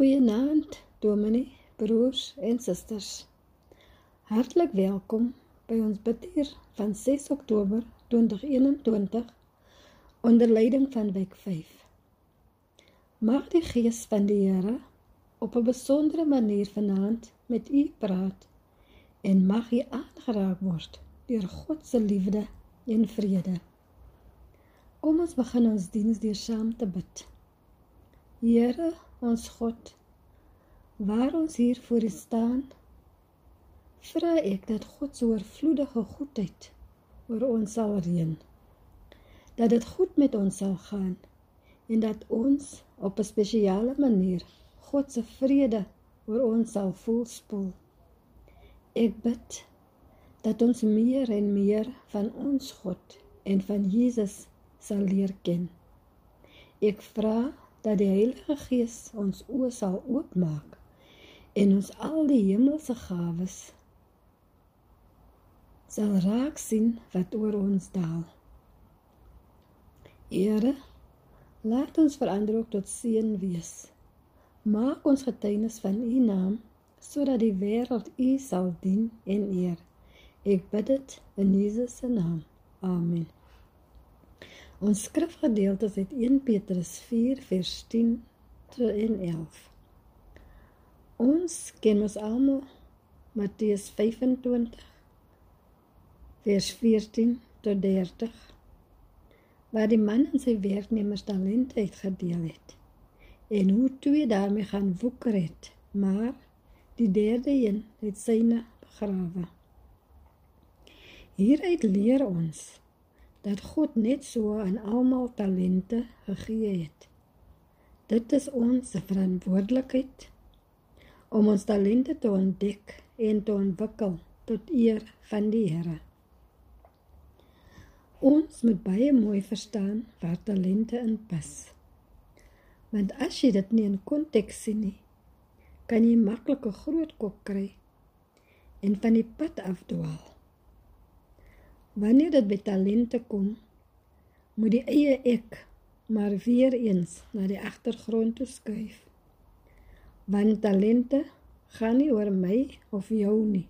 Goeienaand, dominee, broers en susters. Hartlik welkom by ons bidtuur van 6 Oktober 2021 onder leiding van week 5. Mag die Gees van die Here op 'n besondere manier vanaand met u praat en mag u aangeraak word deur God se liefde en vrede. Kom ons begin ons diens deur saam te bid. Here ons God waar ons hier voor U staan vra ek dat God se oorvloedige goedheid oor ons sal reën dat dit goed met ons sal gaan en dat ons op 'n spesiale manier God se vrede oor ons sal voel spoel ek bid dat ons meer en meer van ons God en van Jesus sal leer ken. Ek vra dat die Heilige Gees ons oë sal oopmaak en ons al die hemelse gawes sal raak sien wat oor ons daal. Here, laat ons verander ook tot seën wees. Maak ons getuienis van U naam sodat die wêreld U sal dien en eer. Ek bid dit in Jesus se naam. Amen. Ons skrifgedeelte is uit 1 Petrus 4 vers 10 tot 11. Ons ken ons almal Matteus 25 vers 14 tot 30 waar die man en sy werknemers talente uitgedeel het en hoe twee daarmee gaan woeker het maar die derde een het syne begrawe. Hieruit leer ons dat God net so aan almal talente gegee het. Dit is ons verantwoordelikheid om ons talente te ontdek en te ontwikkel tot eer van die Here. Ons moet baie mooi verstaan waar talente in pas. Want as jy dit nie in konteks sien nie, kan jy maklik 'n groot kop kry en van die pad afdwaal. Wanneer dit by talente kom, moet die eie ek maar weer eens na die agtergrond toe skuif. Want talente gaan nie oor my of jou nie.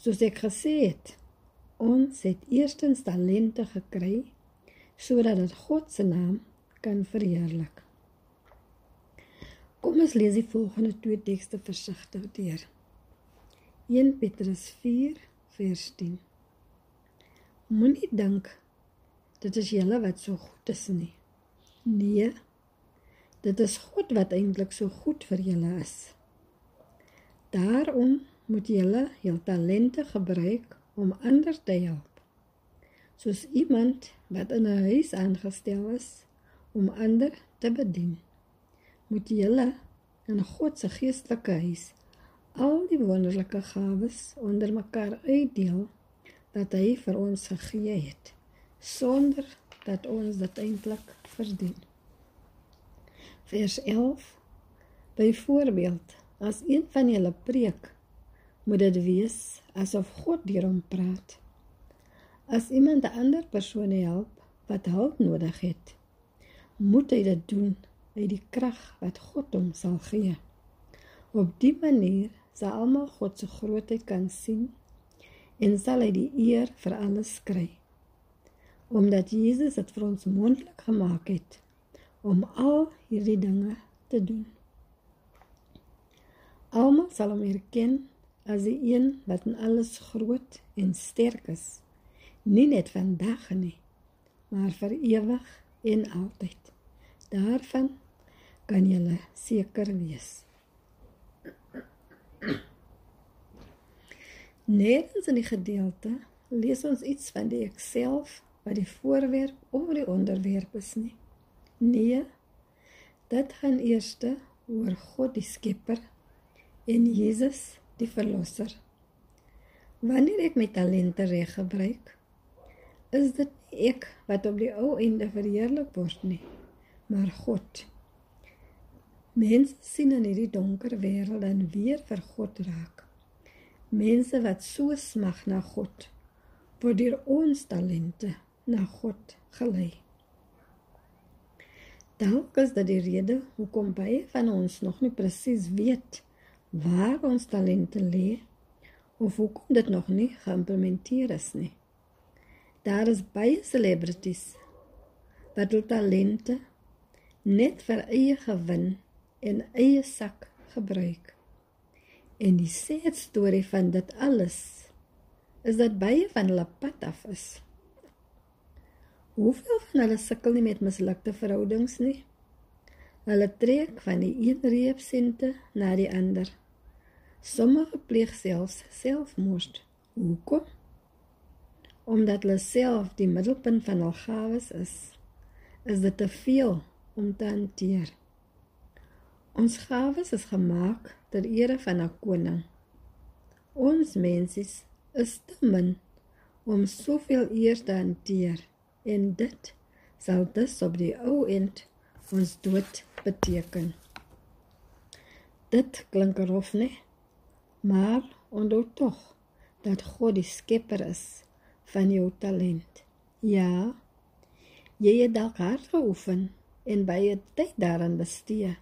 Soos ek gesê het, ons het eerstens talente gekry sodat dit God se naam kan verheerlik. Kom ons lees die volgende twee tekste versigtig deur. 1 Petrus 4 vers 10 Moenie dink dit is julle wat so goed is nie. Nee. Dit is God wat eintlik so goed vir julle is. Daarom moet julle jul talente gebruik om ander te help. Soos iemand wat in 'n huis aangestel is om ander te bedien. Moet julle in God se geestelike huis al die wonderlike gawes onder mekaar uitdeel wat hy vir ons gegee het sonder dat ons dit eintlik verdien. Vers 11 Byvoorbeeld, as een van julle preek, moet dit wees asof God deur hom praat. As iemand 'n ander persoon help wat hulp nodig het, moet hy dit doen uit die krag wat God hom sal gee. Op dié manier sal almal God se grootheid kan sien en sal hy die eer vir alles kry. Omdat Jesus dit vir ons moontlik gemaak het om al hierdie dinge te doen. Almal sal hom erken as die een wat in alles groot en sterk is, nie net vandag nie, maar vir ewig en altyd. Daarvan kan jy seker wees. Nêrens in die gedeelte lees ons iets van die ekself wat die voorwerp of die onderwerp is nie. Nee, dit gaan eers oor God die Skepper en Jesus die Verlosser. Wanneer ek my talente reg gebruik, is dit ek wat op die ou einde verheerlik word nie, maar God. Mense sien in hierdie donker wêreld dan weer vir God raak. Mense wat so smag na God word deur ons talente na God gelei. Dalk is dit die rede hoekom baie van ons nog nie presies weet waar ons talente lê of hoekom dit nog nie geïmplementeer is nie. Daar is baie celebrities wat hulle talente net vir eie gewin en eie sak gebruik. En die sad storie van dit alles is dat baie van hulle pad af is. Hoeveel van hulle sukkel nie met mislukte verhoudings nie? Hulle trek van die een reepsente na die ander. Sommige pleeg selfs selfmoord. Hoekom? Omdat hulle self die middelpunt van hul gawes is, is dit te veel om te hanteer. Ons gawes is gemaak ter ere van 'n koning. Ons mensies is te min om soveel eer te hanteer en dit sal dus op die ou end ons dood beteken. Dit klink rof, nee, maar onthou tog dat God die skepper is van jou talent. Ja, jy het dalk hard geoefen en baie tyd daaraan bestee,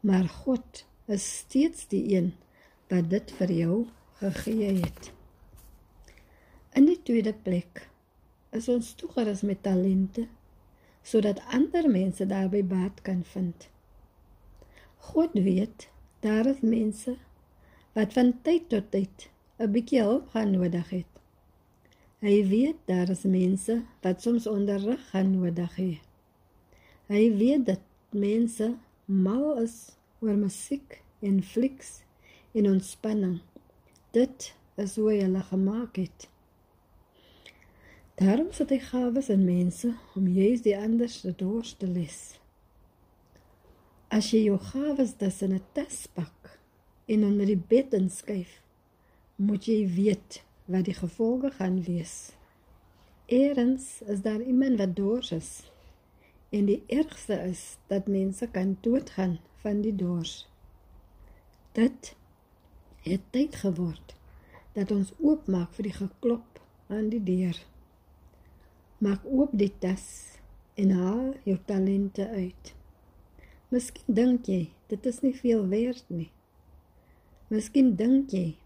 maar God is steeds die een wat dit vir jou gegee het. In die tweede plek is ons toegerus met talente sodat ander mense daarby baat kan vind. God weet daar is mense wat van tyd tot tyd 'n bietjie hulp gaan nodig het. Hy weet daar is mense wat soms onderrig gaan nodig hê. Hy weet dat mense mal is oor musiek en flieks en ontspanning. Dit is hoe hy hulle gemaak het. Daarom sit hy gawes in mense om juis die ander se dors te les. As jy jou gawes dis in 'n tas pak en onder die bed inskuif, moet jy weet wat die gevolge gaan wees. Eerens is daar iemand wat dors is. En die ergste is dat mense kan doodgaan van die dors. Dit het tyd geword dat ons oopmaak vir die geklop aan die deur. Maak oop die tas en haal jou talente uit. Miskien dink jy dit is nie veel werd nie. Miskien dink jy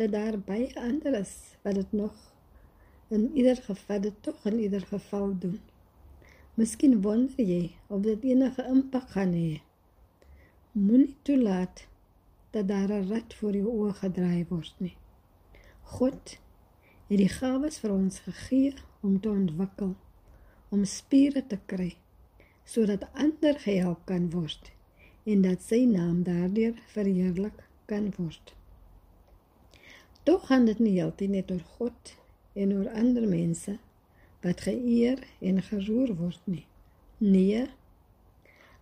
dat daar baie ander is wat dit nog in ieder geval dit tog in ieder geval doen. Miskien wonder jy of dit enige impak gaan hê. Moenie toelaat dat daar 'n rat voor jou oë gedraai word nie. God het die gawes vir ons gegee om te ontwikkel, om spiere te kry sodat ander gehelp kan word en dat sy naam daardeur verheerlik kan word. Tog gaan dit nie altyd net oor God en oor ander mense wat geëer en geroer word nie. Nee.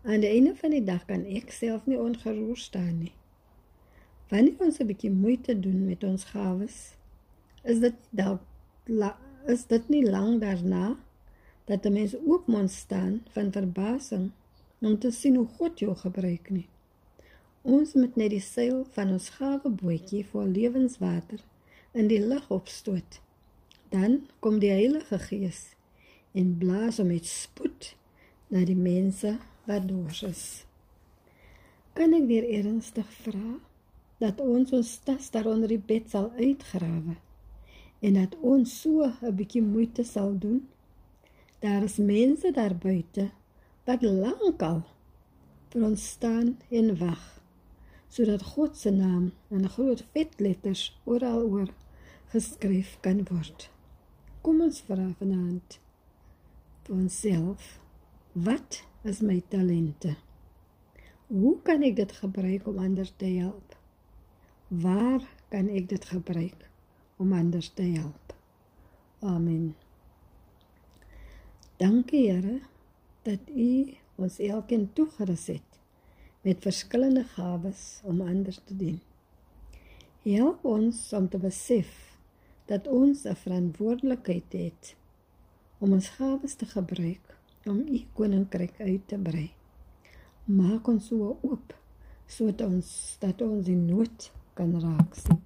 Aan die einde van die dag kan ek self nie ongeroer staan nie. Wanneer ons 'n bietjie moeite doen met ons gawes, is dit dalk is dit nie lank daarna dat 'n mens oopmond staan van verbasing om te sien hoe God jou gebruik nie. Ons moet net die seil van ons gawe bootjie vol lewenswater in die lug opstoot. Dan kom die Heilige Gees en blaas om met spoed na die mense wat dors is. Kan ek weer ernstig vra dat ons ons tas daar onder die bed sal uitgrawe? en dat ons so 'n bietjie moeite sal doen. Daar is mense daar buite wat lankal vir ons staan en wag sodat God se naam in groot vet letters oral oor geskryf kan word. Kom ons vra vanaand vir onsself, wat is my talente? Hoe kan ek dit gebruik om ander te help? Waar kan ek dit gebruik? om ander te help. Amen. Dankie Here dat U ons elkeen toegerus het met verskillende gawes om ander te dien. Help ons om te besef dat ons 'n verantwoordelikheid het om ons gawes te gebruik om U koninkryk uit te brei. Maak ons so oop sodat ons dat ons in nood kan raak sien.